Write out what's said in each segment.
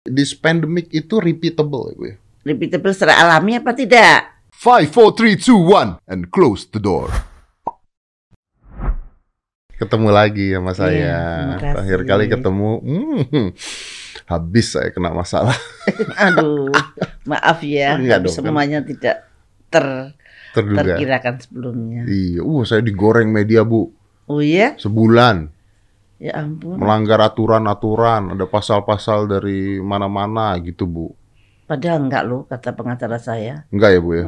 This pandemic itu repeatable ya Bu ya? Repeatable secara alami apa tidak? Five, four, three, two, one, and close the door. Ketemu lagi sama saya. Iya. Terakhir kali ketemu, hmm, habis saya kena masalah. Aduh, maaf ya, Enggak dong, kan. semuanya tidak ter Terduga. terkirakan sebelumnya. Iya, uh, saya digoreng media bu, Oh iya, sebulan ya ampun. melanggar aturan-aturan, ada pasal-pasal dari mana-mana gitu bu. Padahal enggak loh, kata pengacara saya. Enggak ya bu ya?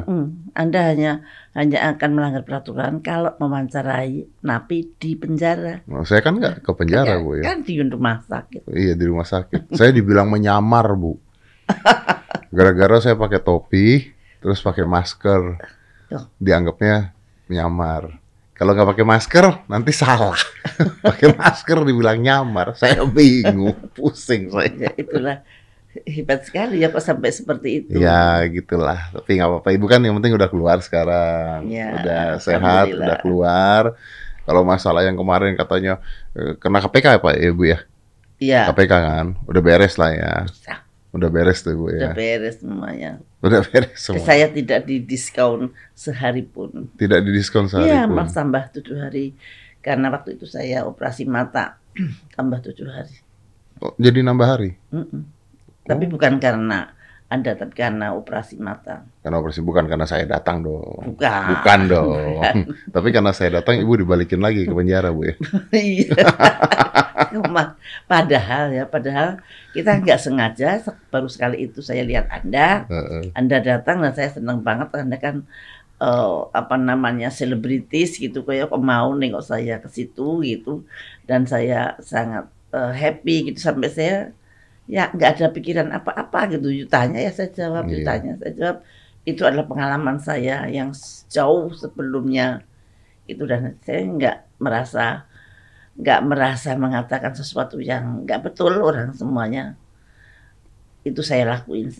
Anda hanya hanya akan melanggar peraturan kalau mewawancarai napi di penjara. Nah, saya kan nggak ke penjara bu ya? Kan di rumah sakit. Iya di rumah sakit. saya dibilang menyamar bu. Gara-gara saya pakai topi, terus pakai masker, Tuh. dianggapnya menyamar. Kalau nggak pakai masker, nanti salah. pakai masker dibilang nyamar, saya bingung, pusing saya. Ya itulah hebat sekali ya kok sampai seperti itu. Ya gitulah, tapi nggak apa-apa. Ibu kan yang penting udah keluar sekarang, Ya, udah sehat, udah keluar. Kalau masalah yang kemarin katanya eh, kena KPK ya Pak ya Bu ya? Iya, KPK kan, udah beres lah ya, Bisa. Udah beres tuh Bu udah ya, beres semuanya. udah beres semua. Saya tidak didiskon sehari pun. Tidak didiskon sehari Iya, pun. malah tambah tujuh hari. Karena waktu itu saya operasi mata, tambah tujuh hari. Oh, jadi nambah hari? Mm-mm. Tapi bukan karena Anda, tapi karena operasi mata. Karena operasi bukan karena saya datang dong. Bukan. Bukan dong. Tapi karena saya datang, ibu dibalikin lagi ke penjara bu ya. Iya. Padahal ya, padahal kita nggak sengaja se- baru sekali itu saya lihat Anda. Anda datang dan saya senang banget Anda kan eh, apa namanya selebritis gitu kayak kok mau nengok saya ke situ gitu dan saya sangat eh, happy gitu sampai saya ya nggak ada pikiran apa-apa gitu you tanya ya saya jawab you Iya. tanya saya jawab itu adalah pengalaman saya yang jauh sebelumnya itu dan saya nggak merasa nggak merasa mengatakan sesuatu yang nggak betul orang semuanya itu saya lakuin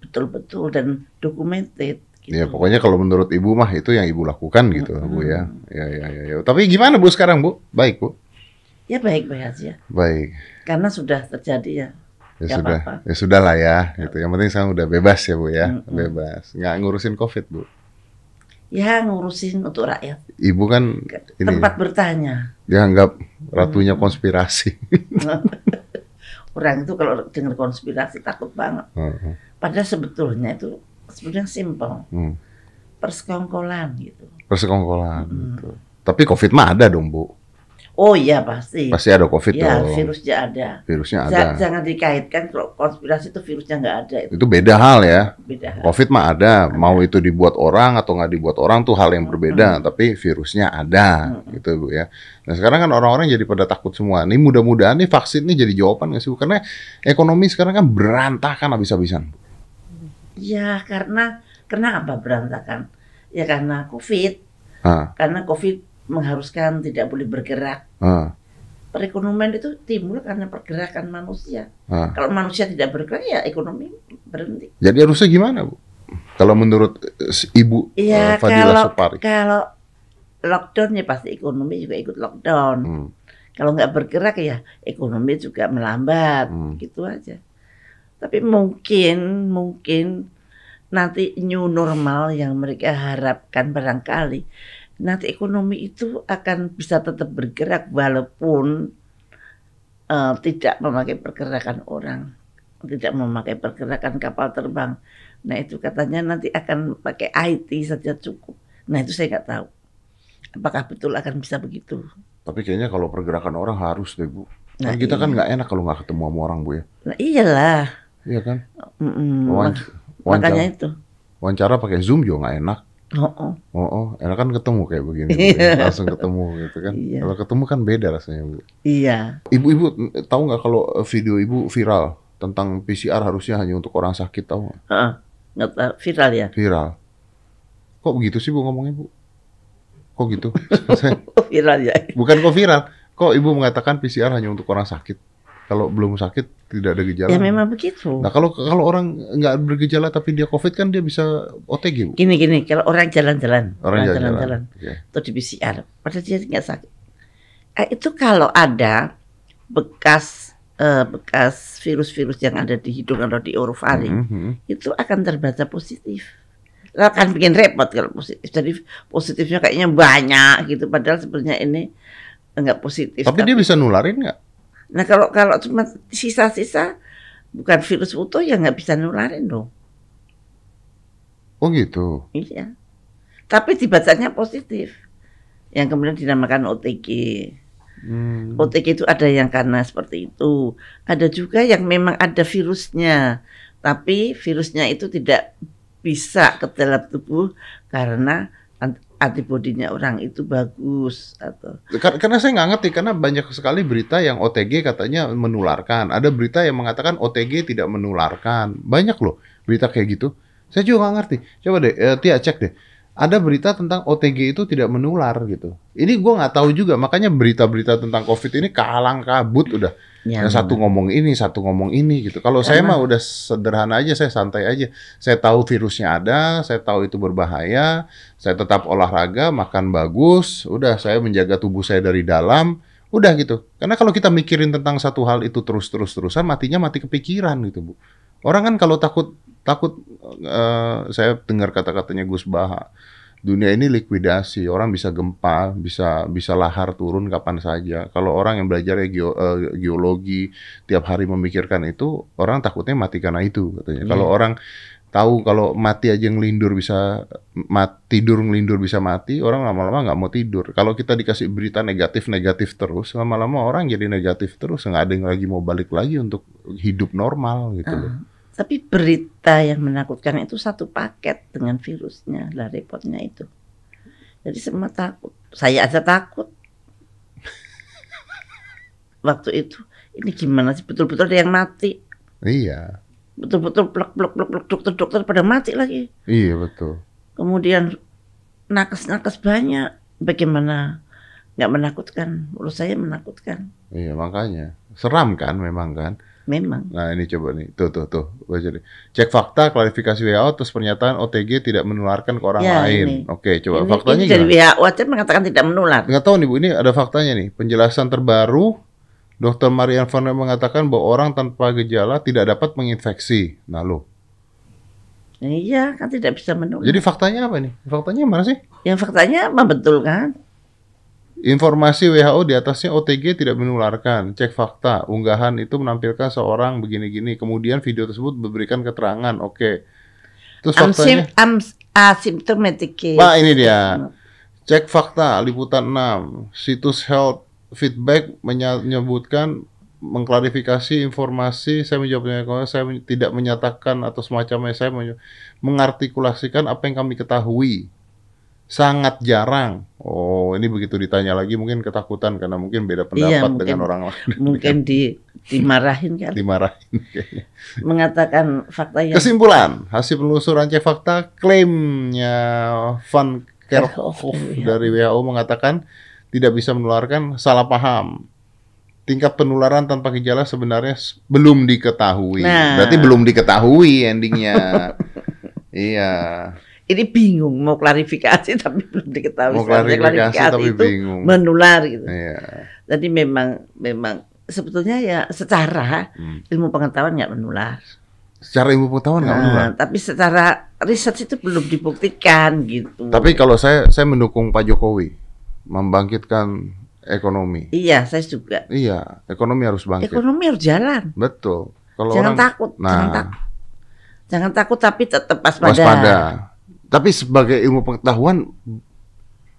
betul-betul dan documented gitu. Ya pokoknya kalau menurut ibu mah itu yang ibu lakukan gitu Mm-mm. bu ya. Ya, ya, ya, ya. Tapi gimana bu sekarang bu? Baik bu. ya baik-baik aja Baik. karena sudah terjadi ya Ya Nggak sudah. apa-apa. Ya sudah lah ya. Gitu. Yang penting sekarang udah bebas ya bu ya. Mm-mm. Bebas. Nggak ngurusin covid bu. ya ngurusin untuk rakyat Ibu kan ini tempat bertanya dianggap ratunya Mm-mm. konspirasi. orang itu kalau dengar konspirasi takut banget Heeh. padahal sebetulnya itu sebetulnya simpel Hmm. persekongkolan gitu Persekongkolan. Mm. gitu. Tapi covid mah ada dong bu. Oh iya pasti Pasti ada covid ya dong. virusnya ada Virusnya ada. jangan dikaitkan kalau konspirasi itu virusnya nggak ada itu Itu beda hal ya. beda Covid mah ada, mau itu dibuat orang atau nggak dibuat orang tuh hal yang berbeda, tapi virusnya ada, Mm-mm. gitu bu ya. Nah sekarang kan orang-orang jadi pada takut semua. Nih mudah-mudahan nih vaksin nih jadi jawaban nggak sih bu? Karena ekonomi sekarang kan berantakan habis-habisan. Ya karena kenapa berantakan? Ya karena COVID. Ah, Karena COVID mengharuskan tidak boleh bergerak. ah, Perekonomian itu timbul karena pergerakan manusia. ah. Kalau manusia tidak bergerak ya ekonomi berhenti. Jadi harusnya gimana bu? Kalau menurut eh, ibu eh, Iya Fadila kalau Supari. kalau lockdown ya pasti ekonomi juga ikut lockdown. Hmm, Kalau nggak bergerak ya ekonomi juga melambat. hmm. Gitu aja. Tapi mungkin mungkin nanti new normal yang mereka harapkan barangkali nanti ekonomi itu akan bisa tetap bergerak walaupun eh, tidak memakai pergerakan orang, tidak memakai pergerakan kapal terbang. Nah itu katanya nanti akan pakai IT saja cukup. Nah itu saya nggak tahu. Apakah betul akan bisa begitu? Tapi kayaknya kalau pergerakan orang harus deh bu. Nah, Kan kita kan iya. nggak enak kalau nggak ketemu sama orang bu ya. Nah iyalah. Iya kan? Wawanc- Makanya Wawancara, itu. wawancara pakai zoom juga nggak enak. Oh, oh. Oh, oh, enak kan ketemu kayak begini, Iya. ya. langsung ketemu gitu kan. Iya. Kalau ketemu kan beda rasanya, Bu. Iya. Ibu-ibu tahu nggak kalau eh, video ibu viral tentang PCR harusnya hanya untuk orang sakit tahu nggak? Tahu, viral ya. Viral. Kok begitu sih Bu ngomongnya, Bu? Kok gitu? Viral ya. Bukan kok viral. Kok ibu mengatakan PCR hanya untuk orang sakit? Kalau belum sakit tidak ada gejala. Ya memang begitu. Nah, kalau kalau orang nggak bergejala tapi dia COVID kan dia bisa OTG, Bu. Gini gini, kalau orang jalan-jalan, Orang jalan-jalan. atau di PCR, padahal dia nggak sakit. Eh, itu kalau ada bekas eh, bekas virus-virus yang ada di hidung atau di orofaring Hmm, hmm. itu akan terbaca positif. Lah kan bikin repot kalau positif. Jadi positifnya kayaknya banyak gitu padahal sebenarnya ini enggak positif. Tapi dia bisa nularin nggak? Nah kalau kalau cuma sisa-sisa bukan virus utuh ya nggak bisa nularin dong. Oh gitu. Iya. Tapi dibacanya positif. Yang kemudian dinamakan OTG. Hmm. OTG itu ada yang karena seperti itu. Ada juga yang memang ada virusnya. Tapi virusnya itu tidak bisa ke dalam tubuh karena antibodinya orang itu bagus atau Kar- Karena saya nggak ngerti karena banyak sekali berita yang OTG katanya menularkan. Ada berita yang mengatakan OTG tidak menularkan. Banyak loh berita kayak gitu. Saya juga nggak ngerti. Coba deh, eh, Tia cek deh. Ada berita tentang OTG itu tidak menular gitu. Ini gua nggak tahu juga. Makanya berita-berita tentang COVID ini kalang kabut udah. yang Yang satu ngomong ini, satu ngomong ini gitu. Kalau saya mah udah sederhana aja, saya santai aja. Saya tahu virusnya ada, saya tahu itu berbahaya, saya tetap olahraga, makan bagus, udah saya menjaga tubuh saya dari dalam, udah gitu. Karena kalau kita mikirin tentang satu hal itu terus-terus terusan, matinya mati kepikiran gitu, Bu. Orang kan kalau takut takut eh, saya dengar kata-katanya Gus Baha. Dunia ini likuidasi, orang bisa gempa, bisa bisa lahar turun kapan saja. Kalau orang yang belajar geo- eh, geologi tiap hari memikirkan itu, orang takutnya mati karena itu katanya. Iya. Kalau orang tahu kalau mati aja ngelindur bisa mat, tidur ngelindur bisa mati, orang lama-lama nggak mau tidur. Kalau kita dikasih berita negatif-negatif terus, lama-lama orang jadi negatif terus, nggak ada yang lagi mau balik lagi untuk hidup normal gitu loh. Ah, tapi berita yang menakutkan itu satu paket dengan virusnya lah repotnya itu. Jadi semua takut. Saya aja takut. Waktu itu ini gimana sih betul-betul ada yang mati. Iya, Betul-betul plek plek plek plek dokter-dokter pada mati lagi. iya betul. Kemudian nakes-nakes banyak. Bagaimana nggak menakutkan? Menurut saya menakutkan. Iya makanya seram kan memang kan. Memang. Nah ini coba nih, tuh tuh tuh baca nih. Cek fakta, klarifikasi WHO, terus pernyataan OTG tidak menularkan ke orang Ya, lain. ini. Oke, coba ini, faktanya ini dari gimana? WHO aja mengatakan tidak menular. Nggak tahu nih Bu, ini ada faktanya nih. Penjelasan terbaru, Dr. Marian Rijn mengatakan bahwa orang tanpa gejala tidak dapat menginfeksi. Nah lo, Iya, kan tidak bisa menular. jadi faktanya apa nih? Faktanya mana sih? Yang faktanya membetulkan. Informasi WHO di atasnya OTG tidak menularkan. Cek fakta. Unggahan itu menampilkan seorang begini-gini. Kemudian video tersebut memberikan keterangan. Oke. Terus faktanya? Asim, am, asymptomatic case. Pak ini dia. Cek fakta liputan 6. Situs Health Feedback menyebutkan mengklarifikasi informasi saya menjawabnya kalau saya men- tidak menyatakan atau semacamnya saya mengartikulasikan apa yang kami ketahui sangat jarang oh ini begitu ditanya lagi mungkin ketakutan karena mungkin beda pendapat Iya, mungkin. dengan orang lain Mungkin di, dimarahin kan. dimarahin kayaknya. Mengatakan fakta yang Kesimpulan, hasil penelusuran cek fakta klaimnya Van Kerkhoff Kerkhoff, iya. dari WHO mengatakan tidak bisa menularkan salah paham. Tingkat penularan tanpa gejala sebenarnya belum diketahui. Nah. Berarti belum diketahui endingnya. iya. Ini bingung mau klarifikasi tapi belum diketahui. Mau Seharusnya klarifikasi tapi itu bingung. menular gitu. Iya. Jadi memang memang sebetulnya ya secara Hmm. ilmu pengetahuan nggak menular. Secara ilmu pengetahuan nggak Nah, menular. tapi secara riset itu belum dibuktikan gitu. Tapi kalau saya saya mendukung Pak Jokowi membangkitkan ekonomi. iya, saya juga. Iya, ekonomi harus bangkit. Ekonomi harus jalan. Betul. Kalau jangan orang takut, Nah. jangan takut. Jangan takut tapi tetap waspada. waspada. Tapi sebagai ilmu pengetahuan,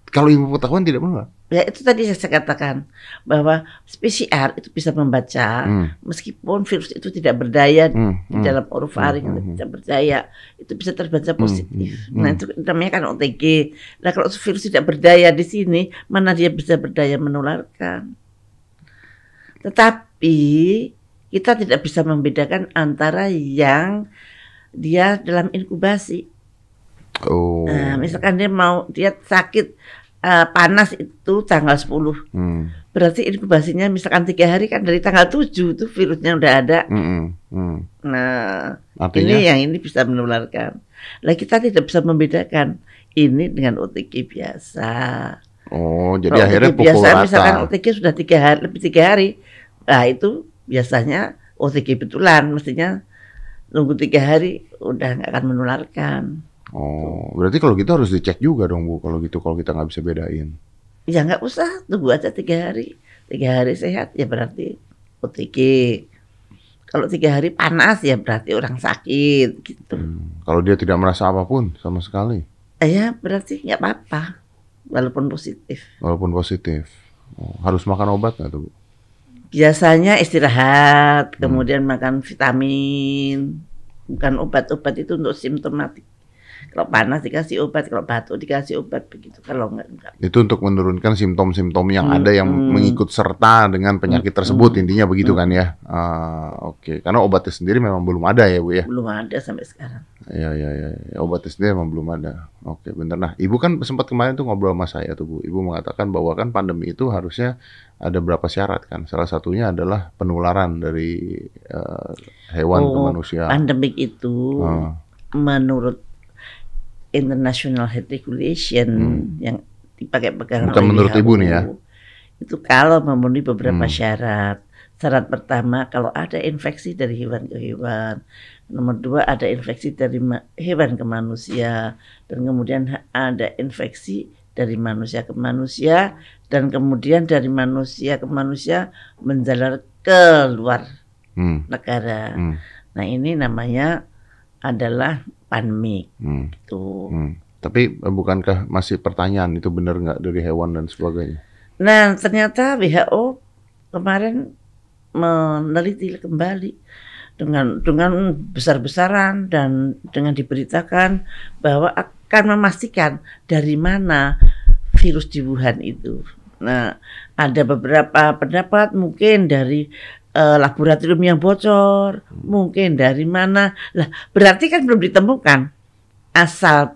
kalau ilmu pengetahuan tidak menular. Ya itu tadi yang saya katakan bahwa PCR itu bisa membaca Hmm, meskipun virus itu tidak berdaya hmm, di hmm. dalam orofaring Hmm, hmm, tidak berdaya itu bisa terbaca positif. hmm, Nah hmm. itu namanya kan OTG. Nah kalau virus tidak berdaya di sini mana dia bisa berdaya menularkan? Tetapi kita tidak bisa membedakan antara yang dia dalam inkubasi. Oh. Nah, misalkan dia mau dia sakit eh, panas itu tanggal 10 Hmm, berarti inkubasinya misalkan tiga hari kan dari tanggal 7 itu virusnya udah ada. hmm, hmm. Nah Artinya, ini yang ini bisa menularkan. Lah kita tidak bisa membedakan ini dengan OTG biasa. oh jadi Kalau akhirnya OTG biasa rata. misalkan OTG sudah tiga hari lebih tiga hari, nah itu biasanya OTG betulan, mestinya nunggu tiga hari udah nggak akan menularkan. Oh, berarti kalau gitu harus dicek juga dong Bu, kalau gitu kalau kita nggak bisa bedain. Ya nggak usah, tunggu aja tiga hari. Tiga hari sehat ya berarti OTG. Kalau tiga hari panas ya berarti orang sakit gitu. Hmm. Kalau dia tidak merasa apa pun sama sekali, Eh, Ya berarti nggak apa-apa, walaupun positif. walaupun positif. Oh, harus makan obat nggak tuh Bu? Biasanya istirahat, kemudian makan vitamin, bukan obat-obat itu untuk simptomatik. Kalau panas dikasih obat, kalau batuk dikasih obat begitu. Kalau enggak enggak. Itu untuk menurunkan simptom-simptom yang Hmm, ada yang hmm. mengikut serta dengan penyakit Hmm, tersebut hmm. intinya begitu kan ya? Ah, Oke, karena obatnya sendiri memang belum ada ya Bu ya? Belum ada sampai sekarang. Ya, ya, ya, ya. obatnya sendiri memang belum ada. Oke, bener. Nah, Ibu kan sempat kemarin tuh ngobrol sama saya tuh Bu. Ibu mengatakan bahwa kan pandemi itu harusnya ada berapa syarat kan? Salah satunya adalah penularan dari eh, hewan ke Oh, manusia. Pandemik itu Ah, menurut International Health Regulation Hmm. yang dipakai pegangan Bukan menurut WHO, Ibu nih ya? Itu kalau memenuhi beberapa Hmm. syarat. Syarat pertama kalau ada infeksi dari hewan ke hewan. Nomor dua ada infeksi dari hewan ke manusia dan kemudian ada infeksi dari manusia ke manusia dan kemudian dari manusia ke manusia menjalar ke luar hmm, negara. hmm, Nah ini namanya adalah pandemik hmm, tuh. hmm. Tapi eh, bukankah masih pertanyaan itu benar nggak dari hewan dan sebagainya? Nah ternyata WHO kemarin meneliti kembali dengan dengan besar-besaran dan dengan diberitakan bahwa akan memastikan dari mana virus di Wuhan itu. Nah ada beberapa pendapat mungkin dari eh, laboratorium yang bocor, mungkin dari mana. Lah berarti kan belum ditemukan asal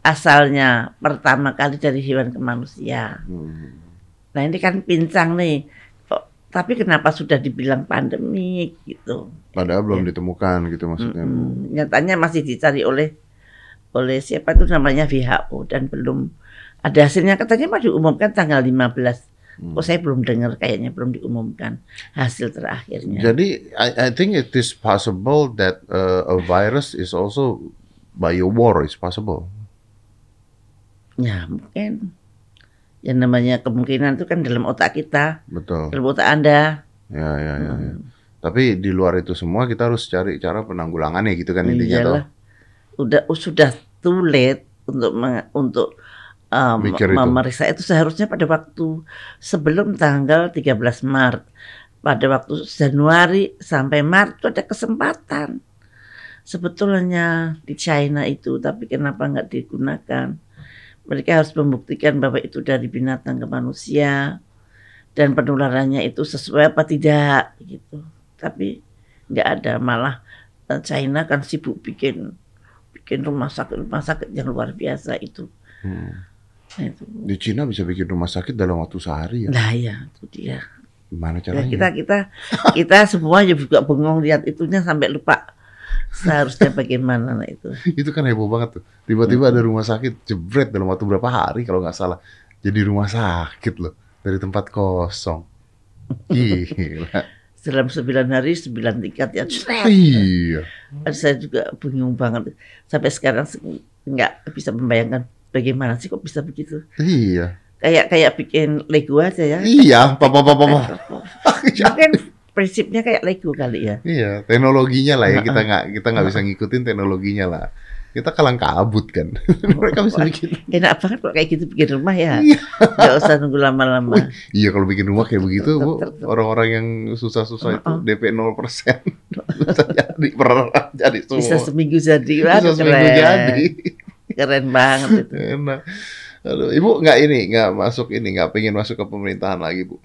asalnya pertama kali dari hewan ke manusia. Hmm. Nah ini kan pincang nih. Kok- Tapi kenapa sudah dibilang pandemi gitu? Padahal belum Ya. ditemukan gitu maksudnya. Bu. Mm-mm. Nyatanya masih dicari oleh oleh siapa itu namanya WHO dan belum ada hasilnya katanya mau diumumkan tanggal 15. Hmm. Kok saya belum dengar kayaknya belum diumumkan hasil terakhirnya. Jadi I, I think it is possible that uh, a virus is also bio war is possible. Ya mungkin yang namanya kemungkinan itu kan dalam otak kita, Betul. dalam otak Anda. Ya ya ya. ya. Hmm. Tapi di luar itu semua kita harus cari cara penanggulangannya gitu kan intinya toh. Udah sudah too late untuk untuk um, Mikir itu. memeriksa itu seharusnya pada waktu sebelum tanggal 13 Maret. Pada waktu Januari sampai Maret itu ada kesempatan. Sebetulnya di China itu, tapi kenapa nggak digunakan? Mereka harus membuktikan bahwa itu dari binatang ke manusia dan penularannya itu sesuai apa tidak gitu. Tapi nggak ada malah eh, China kan sibuk bikin bikin rumah sakit rumah sakit yang luar biasa itu. Hmm. Itu. Di Cina bisa bikin rumah sakit dalam waktu sehari ya. Nah ya itu dia. Gimana Ya, caranya? kita kita kita semua juga bengong lihat itunya sampai lupa seharusnya bagaimana nah itu. Itu kan heboh banget tuh. Tiba-tiba ada rumah sakit jebret dalam waktu berapa hari kalau nggak salah. Jadi rumah sakit loh dari tempat kosong. Gila. Dalam sembilan hari sembilan tingkat ya. Iya. Saya juga bingung banget sampai sekarang se- nggak bisa membayangkan bagaimana sih kok bisa begitu. Iya. Kayak kayak bikin Lego aja ya. Iya, papa papa papa. Mungkin prinsipnya kayak Lego kali ya. Iya, teknologinya lah ya kita nggak kita nggak bisa ngikutin teknologinya lah. Kita kalang kabut kan. Mereka bisa bikin. Enak banget kalau kayak gitu bikin rumah ya. Iya. Nggak usah nunggu lama-lama. Iya kalau bikin rumah kayak begitu, orang-orang yang susah-susah itu. DP 0% bisa jadi per jadi semua. Bisa seminggu jadi. Bisa Waduh, seminggu jadi. Keren banget itu. Enak. Aduh, Ibu nggak ini, nggak masuk ini, nggak pengen masuk ke pemerintahan lagi, Bu.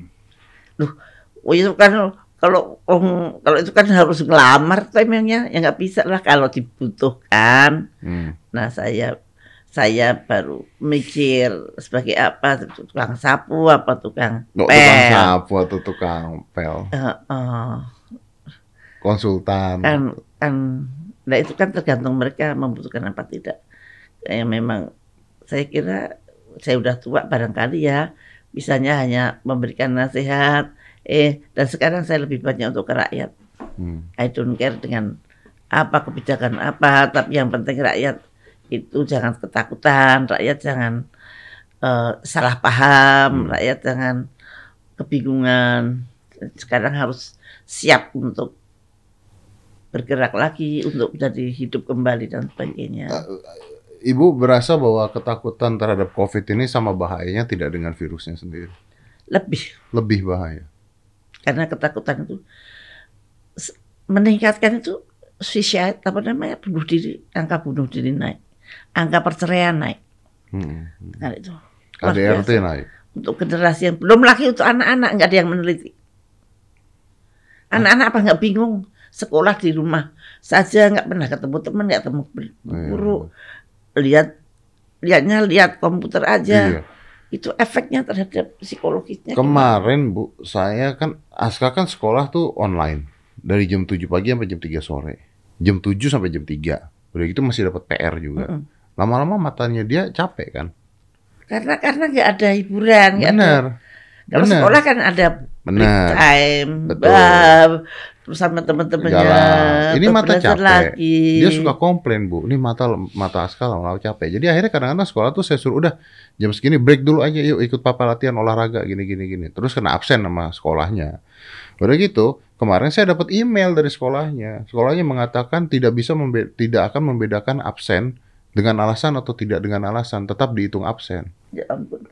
Oh itu kan kalau om, kalau itu kan harus ngelamar timingnya ya nggak bisa lah kalau dibutuhkan. Hmm. Nah saya saya baru mikir sebagai apa tukang sapu apa tukang pel. tukang sapu atau tukang pel, Eh, eh, konsultan. kan kan nah itu kan tergantung mereka membutuhkan apa tidak. Kayak memang saya kira saya udah tua barangkali ya bisanya hanya memberikan nasihat Eh, dan sekarang saya lebih banyak untuk ke rakyat. Hmm. I don't care dengan apa kebijakan apa, tapi yang penting rakyat itu jangan ketakutan, rakyat jangan eh, salah paham, Hmm. rakyat jangan kebingungan. Sekarang harus siap untuk bergerak lagi, untuk menjadi hidup kembali dan sebagainya. Ibu berasa bahwa ketakutan terhadap COVID ini sama bahayanya tidak dengan virusnya sendiri. Lebih. Lebih bahaya. karena ketakutan itu meningkatkan itu suicide apa namanya bunuh diri angka bunuh diri naik. Angka perceraian naik. Hmm. nah itu. KDRT naik. untuk generasi yang belum lagi untuk anak-anak nggak ada yang meneliti. Anak-anak apa nggak bingung? Sekolah di rumah saja nggak pernah ketemu teman nggak ketemu guru lihat lihatnya lihat komputer aja Iya. itu efeknya terhadap psikologisnya Kemarin Bu, saya kan Aska kan sekolah tuh online dari jam 7 pagi sampai jam 3 sore. Jam 7 sampai jam 3. Udah gitu masih dapat PR juga. Mm-mm. Lama-lama matanya dia capek kan? karena karena nggak ada hiburan ada Bener. Kalau Bener. sekolah kan ada Bener. time, Betul. bab, terus sama teman-temannya. Ini mata capek. Lagi. Dia suka komplain bu, ini mata mata Aska lama-lama capek. Jadi akhirnya kadang-kadang sekolah tuh saya suruh udah jam segini break dulu aja yuk ikut papa latihan olahraga gini gini gini. Terus kena absen sama sekolahnya. Udah gitu kemarin saya dapat email dari sekolahnya. Sekolahnya mengatakan tidak bisa tidak akan membedakan absen dengan alasan atau tidak dengan alasan, tetap dihitung absen. Ya ampun.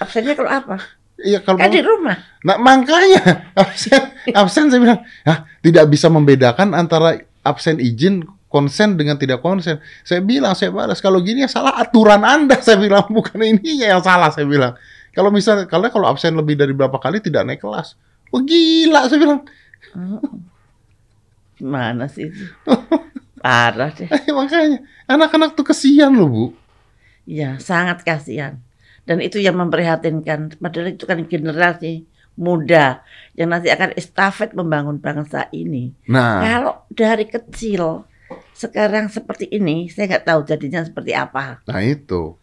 Absennya kalau apa? Iya kalau Kan di rumah. Nah makanya absen, absen saya bilang, ah tidak bisa membedakan antara absen izin konsen dengan tidak konsen. Saya bilang, saya balas kalau gini ya salah aturan anda. Saya bilang bukan ininya yang salah. Saya bilang kalau misalnya karena kalau absen lebih dari berapa kali tidak naik kelas. Oh gila saya bilang. Gimana sih itu? Parah deh. Eh, makanya anak-anak tuh kesian loh bu. Ya, sangat kasihan. Dan itu yang memprihatinkan. Padahal itu kan generasi muda yang nanti akan estafet membangun bangsa ini. Nah Kalau dari kecil sekarang seperti ini, saya nggak tahu jadinya seperti apa. nah itu.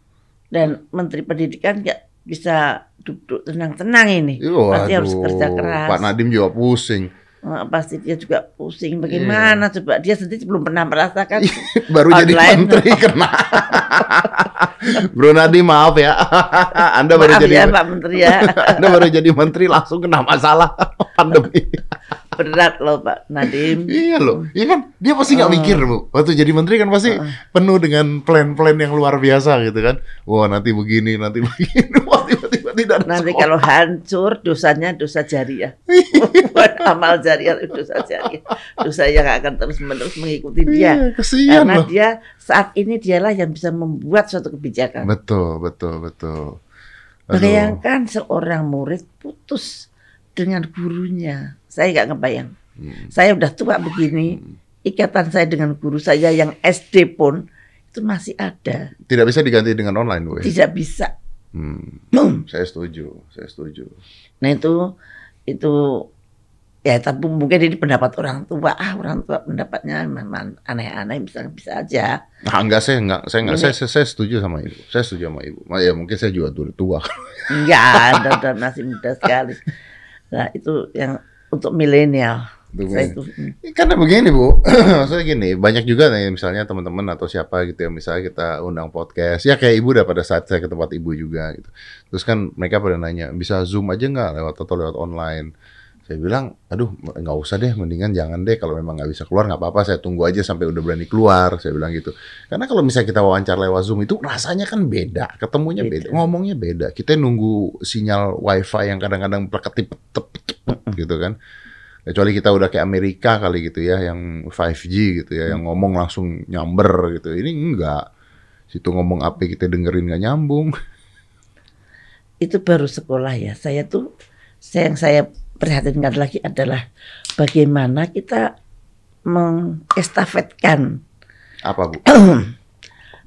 Dan Menteri Pendidikan nggak bisa duduk tenang-tenang ini. Pasti harus kerja keras. Pak Nadim juga pusing. Eh, pasti dia juga pusing. Bagaimana coba dia sendiri belum pernah merasakan. Baru jadi Online. menteri kena. Bro Nadim maaf ya. Anda baru Maaf jadi ya Pak Menteri ya. Anda baru jadi menteri langsung kena masalah pandemi. Berat loh Pak Nadim. iya loh, iya kan dia pasti nggak Oh. mikir bu. Waktu jadi menteri kan pasti Heeh. penuh dengan plan-plan yang luar biasa gitu kan. Wah nanti begini, nanti begini. Tidak ada Nanti sekolah. kalau hancur dosanya dosa jariah. Bukan amal jariah dosa jariah. Dosa yang akan terus menerus mengikuti dia. Iya, Karena loh. dia saat ini dialah yang bisa membuat suatu kebijakan. Betul, betul, betul. Aduh. Bayangkan seorang murid putus dengan gurunya. Saya nggak ngebayang. Hmm. Saya udah tua begini, ikatan saya dengan guru saya yang SD pun itu masih ada. Tidak bisa diganti dengan online, bu. ya? Tidak bisa. Hmm, saya setuju, saya setuju. Nah itu itu ya tapi mungkin ini pendapat orang tua. Ah orang tua pendapatnya memang aneh-aneh bisa bisa aja. Nah, enggak saya enggak saya enggak saya, saya, saya setuju sama ibu. Saya setuju sama ibu. Ya mungkin saya juga dulu tua. Enggak, dan, dan masih muda sekali. Nah itu yang untuk milenial. Itu hmm. Karena begini bu, maksudnya gini, banyak juga nih misalnya teman-teman atau siapa gitu yang misalnya kita undang podcast, ya kayak ibu udah pada saat saya ke tempat ibu juga gitu. Terus kan mereka pada nanya, bisa zoom aja nggak lewat atau lewat online? Saya bilang, aduh nggak usah deh, mendingan jangan deh kalau memang nggak bisa keluar nggak apa-apa, saya tunggu aja sampai udah berani keluar. Saya bilang gitu. Karena kalau misalnya kita wawancara lewat zoom itu rasanya kan beda, ketemunya beda, Beda. ngomongnya beda. Kita nunggu sinyal wifi yang kadang-kadang pleketip gitu kan kecuali kita udah kayak Amerika kali gitu ya yang 5G gitu ya yang ngomong langsung nyamber gitu. Ini enggak. Situ ngomong apa kita dengerin nggak nyambung. Itu baru sekolah ya. Saya tuh saya yang saya perhatikan lagi adalah bagaimana kita mengestafetkan apa bu?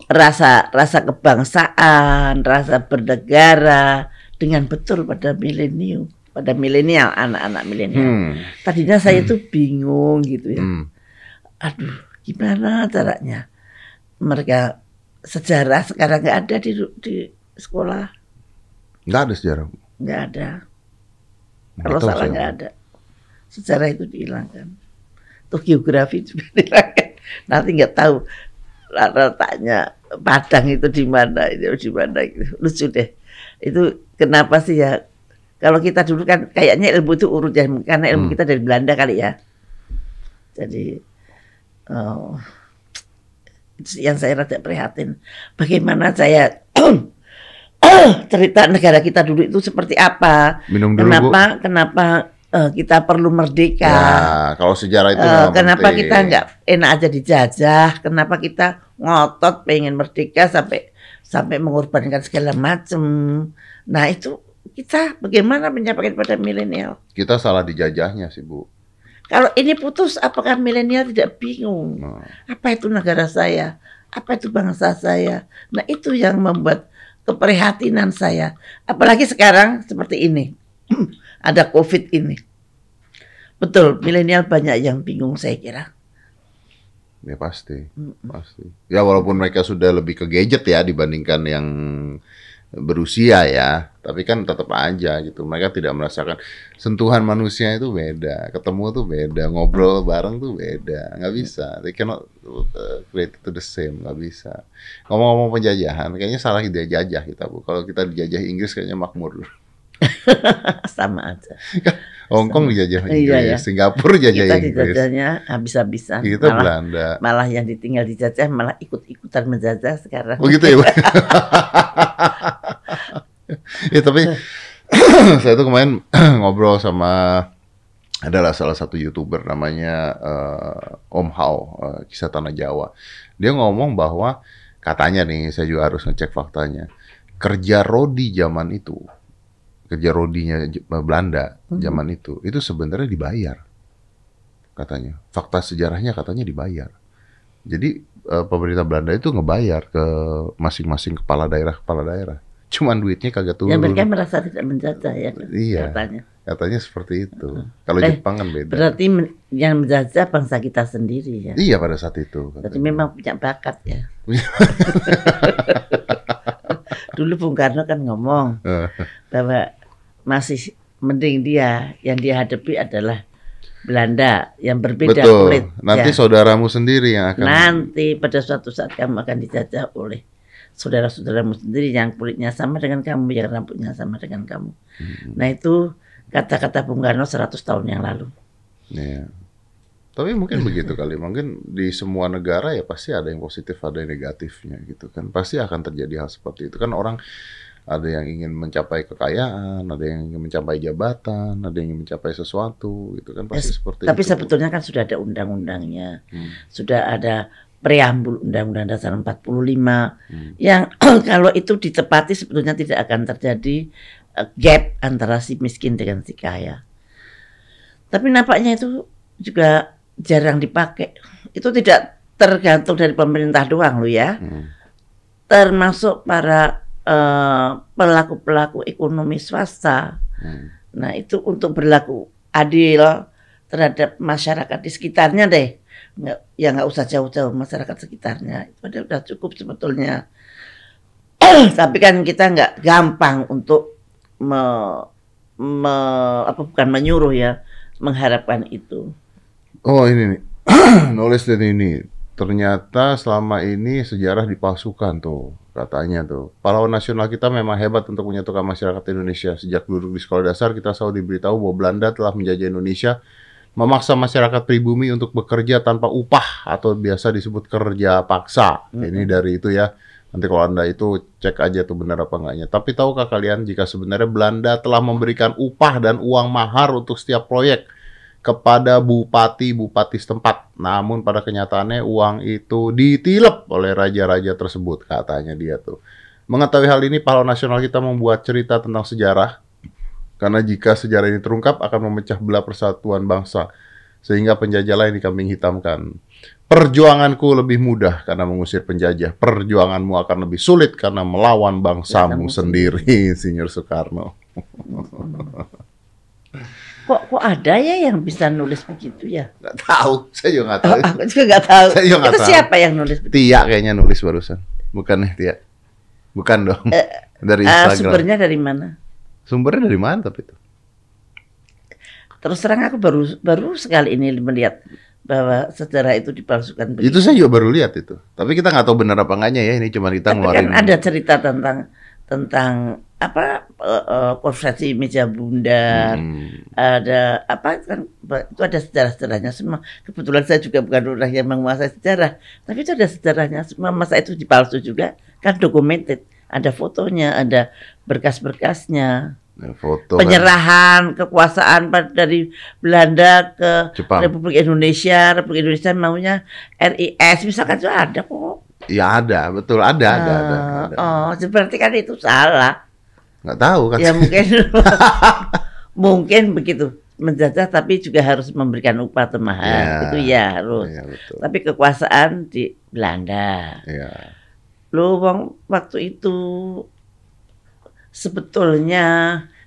rasa rasa kebangsaan, rasa bernegara dengan betul pada milenium, pada milenial, anak-anak milenial. hmm. Tadinya saya tuh bingung gitu ya. Hmm. Aduh, gimana caranya? Mereka sejarah sekarang nggak ada di di sekolah, nggak ada sejarah nggak ada. Kalau salah nggak ada. Sejarah itu dihilangkan. Tuh geografi juga dihilangkan. Nanti nggak tahu letaknya Padang itu di mana, itu di mana gitu. Lucu deh. Itu kenapa sih ya? Kalau kita dulu kan kayaknya ilmu itu urut ya, karena ilmu Hmm. kita dari Belanda kali ya. Jadi oh, yang saya rada prihatin. Bagaimana saya cerita negara kita dulu itu seperti apa? Minum dulu, Bu. Kenapa kenapa eh, kita perlu merdeka? Ya, kalau sejarah itu memang kenapa penting. kita nggak enak aja dijajah? Kenapa kita ngotot pengen merdeka sampai sampai mengorbankan segala macam? Nah itu kita bagaimana menyampaikan pada milenial? Kita salah dijajahnya sih, Bu. Kalau ini putus, apakah milenial tidak bingung? Nah, Apa itu negara saya? Apa itu bangsa saya? Nah itu yang membuat keprihatinan saya. Apalagi sekarang seperti ini. Ada COVID ini. Betul, milenial banyak yang bingung saya kira. ya pasti, pasti. Ya walaupun mereka sudah lebih ke gadget ya dibandingkan yang berusia ya, tapi kan tetap aja gitu. Mereka tidak merasakan sentuhan manusia itu beda, ketemu tuh beda, ngobrol bareng tuh beda, nggak bisa. They cannot uh, create to the same, nggak bisa. Ngomong-ngomong penjajahan, kayaknya salah ide jajah kita bu. Kalau kita dijajah Inggris kayaknya makmur. Sama aja. Hong Kong dijajah Inggris, Iya, ya. Singapura dijajah Kita Inggris, dijajahnya habis-habisan. kita malah, Belanda. malah yang ditinggal dijajah malah ikut-ikutan menjajah sekarang. Oh gitu ya, ya tapi saya tuh kemarin ngobrol sama adalah salah satu youtuber namanya eh, Om Hao eh, kisah tanah Jawa. Dia ngomong bahwa katanya nih saya juga harus ngecek faktanya kerja rodi zaman itu kerja rodinya J- Belanda Mhm. zaman itu itu sebenarnya dibayar katanya fakta sejarahnya katanya dibayar jadi eh, pemerintah Belanda itu ngebayar ke masing-masing kepala daerah kepala daerah cuman duitnya kagak turun Ya mereka merasa tidak menjajah ya. Iya. Katanya. katanya seperti itu kalau Eh, Jepang kan beda Berarti men- yang menjajah bangsa kita sendiri ya. iya pada saat itu katanya. memang punya bakat ya. Dulu Bung Karno kan ngomong Eh. bahwa masih mending dia yang dia hadapi adalah Belanda yang berbeda betul kulit. nanti Ya. saudaramu sendiri yang akan Nanti pada suatu saat kamu akan dijajah oleh saudara-saudaramu sendiri yang kulitnya sama dengan kamu, yang rambutnya sama dengan kamu. Hmm, Nah itu kata-kata Bung Karno 100 tahun yang lalu. iya. tapi mungkin begitu kali mungkin di semua negara ya pasti ada yang positif ada yang negatifnya gitu kan pasti akan terjadi hal seperti itu kan orang ada yang ingin mencapai kekayaan, ada yang ingin mencapai jabatan, ada yang ingin mencapai sesuatu, gitu kan pasti Yes, seperti Tapi itu. sebetulnya kan sudah ada undang-undangnya, Hmm. sudah ada preambul Undang-Undang Dasar 45 Hmm. yang kalau itu ditepati sebetulnya tidak akan terjadi eh, gap antara si miskin dengan si kaya. Tapi nampaknya itu juga jarang dipakai. Itu tidak tergantung dari pemerintah doang loh ya, Hmm. termasuk para eh, pelaku-pelaku ekonomi swasta. Hmm. Nah itu untuk berlaku adil terhadap masyarakat di sekitarnya deh. Nggak, ya nggak usah jauh-jauh masyarakat sekitarnya. Itu udah, udah cukup sebetulnya. Tapi kan kita nggak gampang untuk me, me- apa bukan menyuruh ya mengharapkan itu. Oh ini nih, nulis dari ini. Ternyata selama ini sejarah dipalsukan tuh, katanya tuh. Pahlawan nasional kita memang hebat untuk menyatukan masyarakat Indonesia. Sejak duduk di sekolah dasar, kita selalu diberitahu bahwa Belanda telah menjajah Indonesia, memaksa masyarakat pribumi untuk bekerja tanpa upah atau biasa disebut kerja paksa. Ini dari itu ya. Nanti kalau Anda itu cek aja tuh benar apa enggaknya. Tapi tahukah kalian jika sebenarnya Belanda telah memberikan upah dan uang mahar untuk setiap proyek kepada bupati-bupati setempat. Namun pada kenyataannya uang itu ditilep oleh raja-raja tersebut, katanya dia tuh. Mengetahui hal ini, pahlawan nasional kita membuat cerita tentang sejarah. Karena jika sejarah ini terungkap akan memecah belah persatuan bangsa. Sehingga penjajah lain dikambing hitamkan. Perjuanganku lebih mudah karena mengusir penjajah. Perjuanganmu akan lebih sulit karena melawan bangsamu Bangsamu sendiri, Sinyur Soekarno. Kok kok ada ya yang bisa nulis begitu ya? Nggak tahu, saya juga nggak Oh, tahu. aku juga nggak tahu. Saya juga nggak Itu tahu. siapa yang nulis begitu? Tia kayaknya nulis barusan. Bukan nih Tia. Bukan dong. dari Ah, Instagram. sumbernya dari mana? Sumbernya dari mana tapi itu? terus terang aku baru baru sekali ini melihat bahwa sejarah itu dipalsukan. begitu. Itu saya juga baru lihat itu. Tapi kita nggak tahu benar apa enggaknya ya. Ini cuma kita Tapi ngeluarin. kan ada cerita tentang tentang apa eh, eh, konferensi meja bundar, Hmm. ada apa kan itu ada sejarah-sejarahnya semua. Kebetulan saya juga bukan orang yang menguasai sejarah, tapi itu ada sejarahnya semua. Masa itu dipalsu juga kan documented, ada fotonya, ada berkas-berkasnya, Ya, foto kan. penyerahan kekuasaan pada- dari Belanda ke Jepang. Republik Indonesia, Republik Indonesia maunya RIS, misalkan itu ada kok. Ya ada, betul ada, ada, ada. Ah, ada. Oh, seperti kan itu salah. Nggak tahu kan? Ya mungkin mungkin begitu menjajah tapi juga harus memberikan upah atau mahal. Ya. Itu ya harus. Betul. Tapi kekuasaan di Belanda. Iya. Lu wong waktu itu sebetulnya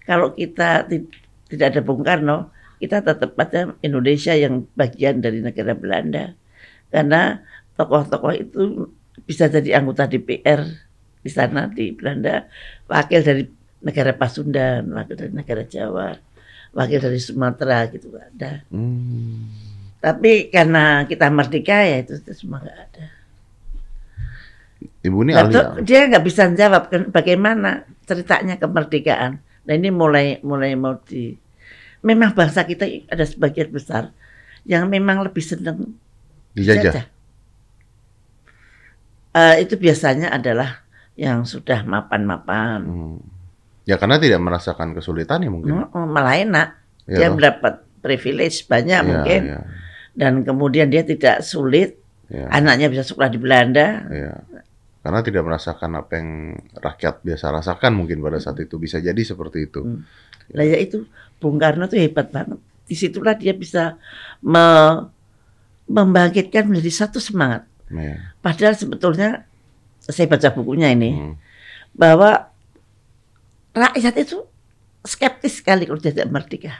kalau kita ti- tidak ada Bung Karno, kita tetap aja Indonesia yang bagian dari negara Belanda. Karena tokoh-tokoh itu bisa jadi anggota DPR di sana di Belanda, wakil dari negara Pasundan, wakil dari negara Jawa, wakil dari Sumatera gitu ada. Hmm. Tapi karena kita merdeka ya itu, itu semua nggak ada. Ibu ini Nah, ahli. tuh, dia nggak bisa jawab kan bagaimana ceritanya kemerdekaan. Nah ini mulai mulai mau di. Memang bangsa kita ada sebagian besar yang memang lebih senang dijajah. Eh, itu biasanya adalah yang sudah mapan-mapan. Hmm. Ya karena tidak merasakan kesulitan ya mungkin. Oh, malah enak. Ya dia mendapat privilege banyak Iya, mungkin. iya, Dan kemudian dia tidak sulit. iya, Anaknya bisa sekolah di Belanda. iya. Karena tidak merasakan apa yang rakyat biasa rasakan mungkin pada saat itu bisa jadi seperti itu. Hmm. Lah ya itu Bung Karno itu hebat banget. Di situlah dia bisa me- membangkitkan menjadi satu semangat. Iya. Padahal sebetulnya saya baca bukunya ini Hmm. bahwa rakyat itu skeptis sekali kalau tidak merdeka.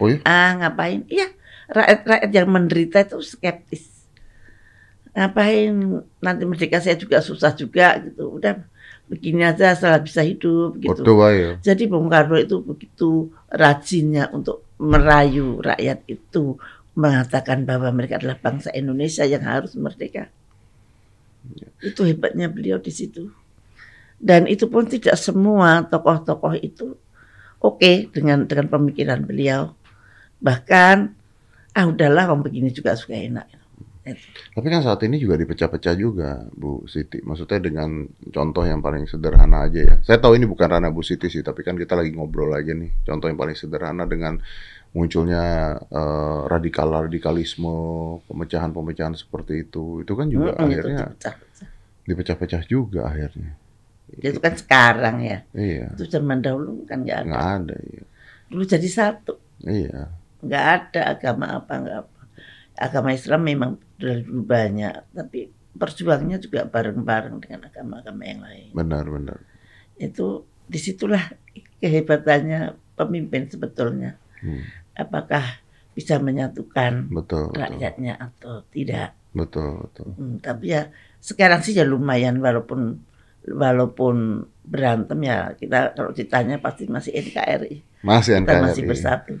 Oh iya? Ah ngapain? Iya rakyat rakyat yang menderita itu skeptis. Ngapain nanti merdeka saya juga susah juga gitu. Udah begini aja asal bisa hidup gitu. Betul ayo. Jadi Bung Karno itu begitu rajinnya untuk merayu rakyat itu mengatakan bahwa mereka adalah bangsa Indonesia yang harus merdeka. Itu hebatnya beliau di situ. Dan itu pun tidak semua tokoh-tokoh itu oke dengan dengan pemikiran beliau. Bahkan ah udahlah orang begini juga suka enak. Tapi kan saat ini juga dipecah-pecah juga, Bu Siti. Maksudnya dengan contoh yang paling sederhana aja ya. Saya tahu ini bukan ranah Bu Siti sih, tapi kan kita lagi ngobrol aja nih. Contoh yang paling sederhana dengan munculnya eh, radikal-radikalisme, pemecahan-pemecahan seperti itu. Itu kan juga itu akhirnya dipecah-pecah juga akhirnya. Itu kan sekarang ya. Iya, Itu zaman dahulu kan nggak ada. nggak ada. Iya. Dulu jadi satu. iya. nggak ada agama apa nggak apa. Agama Islam memang dari dulu banyak, tapi perjuangannya juga bareng-bareng dengan agama-agama yang lain. Benar-benar. Itu di situlah kehebatannya pemimpin sebetulnya. Hmm. Apakah bisa menyatukan Betul, betul. rakyatnya atau tidak? Betul, betul. Hmm, tapi ya sekarang sih ya lumayan walaupun walaupun berantem ya kita kalau ditanya pasti masih NKRI. Masih Kita NKRI. masih bersatu,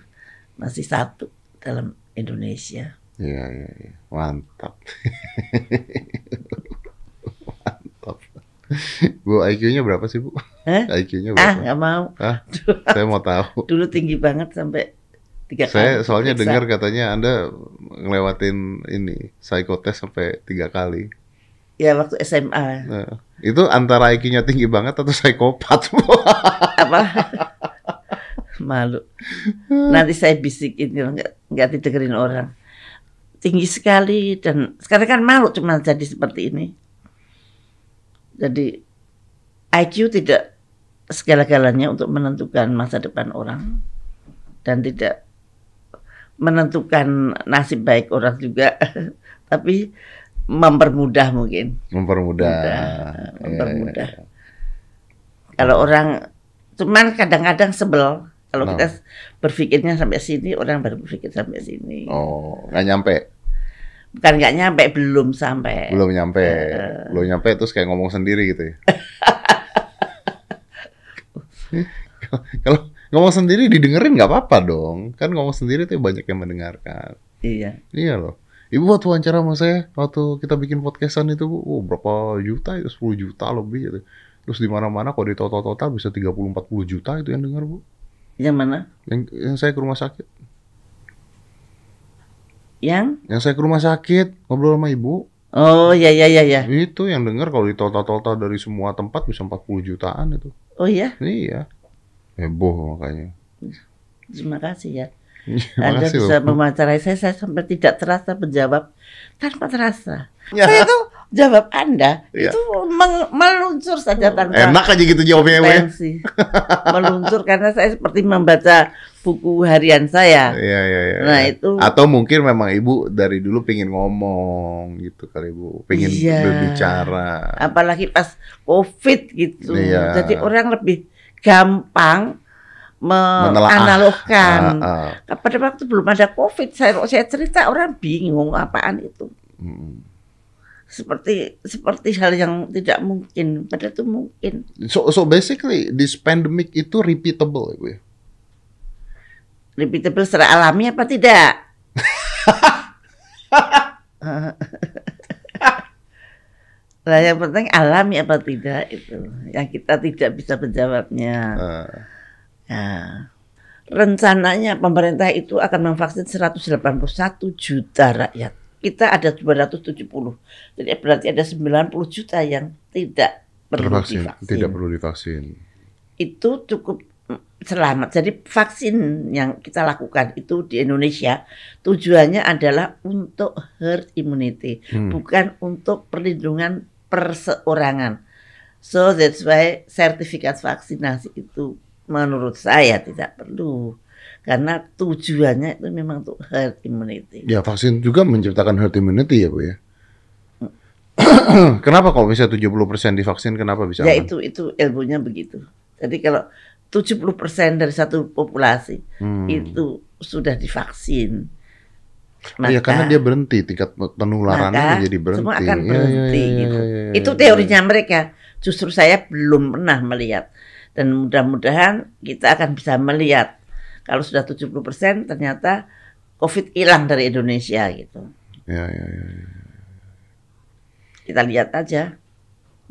masih satu dalam Indonesia. Iya, iya, iya. Mantap. Mantap. Bu, IQ-nya berapa sih, Bu? Hah? IQ-nya Ah, berapa? nggak mau. Hah? Saya mau tahu. Dulu tinggi banget sampai tiga Saya kali. soalnya diperiksa. dengar katanya Anda ngelewatin ini psikotes sampai tiga kali. Ya waktu SMA. Nah, itu antara IQ-nya tinggi banget atau psikopat? Apa? Malu. Nanti saya bisikin, ya, nggak nggak didengerin orang. Tinggi sekali dan sekarang kan malu cuma jadi seperti ini. Jadi IQ tidak segala-galanya untuk menentukan masa depan orang dan tidak menentukan nasib baik orang juga, tapi mempermudah mungkin. Mempermudah. Mudah, Iya, mempermudah. iya, iya. Kalau orang cuman kadang-kadang sebel kalau Nah. kita berpikirnya sampai sini orang baru berpikir sampai sini. Oh, nggak nyampe. Bukan nggak nyampe belum sampai. Belum nyampe. Eh. Belum nyampe terus kayak ngomong sendiri gitu ya. Kalau ngomong sendiri didengerin nggak apa-apa dong. Kan ngomong sendiri tuh banyak yang mendengarkan. Iya. Iya loh. Ibu waktu wawancara sama saya waktu kita bikin podcastan itu, Bu, oh, berapa juta itu 10 juta lebih gitu. Terus di mana-mana kalau di total-total bisa 30 40 juta itu yang dengar, Bu. Yang mana? Yang, yang saya ke rumah sakit. Yang? Yang saya ke rumah sakit ngobrol sama ibu, Oh ya ya ya ya. itu yang dengar kalau di total-total dari semua tempat bisa 40 jutaan itu. Oh iya. Iya. Heboh makanya. Terima kasih ya. Terima Anda kasih bisa loh. mewawancarai saya, saya sampai tidak terasa menjawab tanpa terasa. Ya. Saya itu jawab Anda Iya. itu meluncur saja tanpa Enak aja gitu jawabnya ya, Bu, ya. meluncur karena saya seperti membaca buku harian saya. Iya, iya, iya. Nah, iya. itu- Atau mungkin memang ibu dari dulu pengen ngomong gitu kali ibu, pengen Iya. berbicara. Apalagi pas COVID gitu. Iya. Jadi orang lebih gampang. Menganalogkan. Ah, ah. Pada waktu belum ada COVID, saya saya cerita orang bingung apaan itu. Mm. Seperti seperti hal yang tidak mungkin, padahal itu mungkin. So, so basically this pandemic itu repeatable ya bu ya? Repeatable secara alami apa tidak? Nah, yang penting alami apa tidak itu yang kita tidak bisa menjawabnya. Ah, Nah, rencananya pemerintah itu akan memvaksin 181 juta rakyat. Kita ada 270. Jadi berarti ada 90 juta yang tidak perlu tervaksin, divaksin. tidak perlu divaksin. Itu cukup selamat. Jadi vaksin yang kita lakukan itu di Indonesia tujuannya adalah untuk herd immunity, Hmm. bukan untuk perlindungan perseorangan. So that's why sertifikat vaksinasi itu menurut saya tidak perlu karena tujuannya itu memang untuk herd immunity. Ya vaksin juga menciptakan herd immunity ya bu ya. kenapa kalau misalnya 70% divaksin kenapa bisa Ya aman? itu itu ilmunya begitu. Jadi kalau 70% dari satu populasi Hmm. itu sudah divaksin. Iya karena dia berhenti tingkat penularannya maka menjadi berhenti. semua akan Iya, berhenti iya, gitu. iya, iya, Itu iya. teorinya mereka. Justru saya belum pernah melihat dan mudah-mudahan kita akan bisa melihat kalau sudah 70% ternyata COVID hilang dari Indonesia gitu. Iya, iya, iya. Kita lihat aja.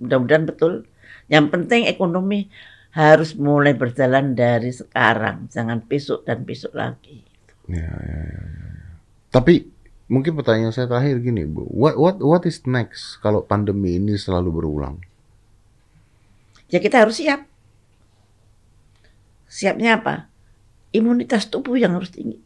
Mudah-mudahan betul. Yang penting ekonomi harus mulai berjalan dari sekarang, jangan besok dan besok lagi. Iya, iya, iya, iya. Tapi mungkin pertanyaan saya terakhir gini bu, what what what is next kalau pandemi ini selalu berulang? Ya kita harus siap. Siapnya apa? Imunitas tubuh yang harus tinggi.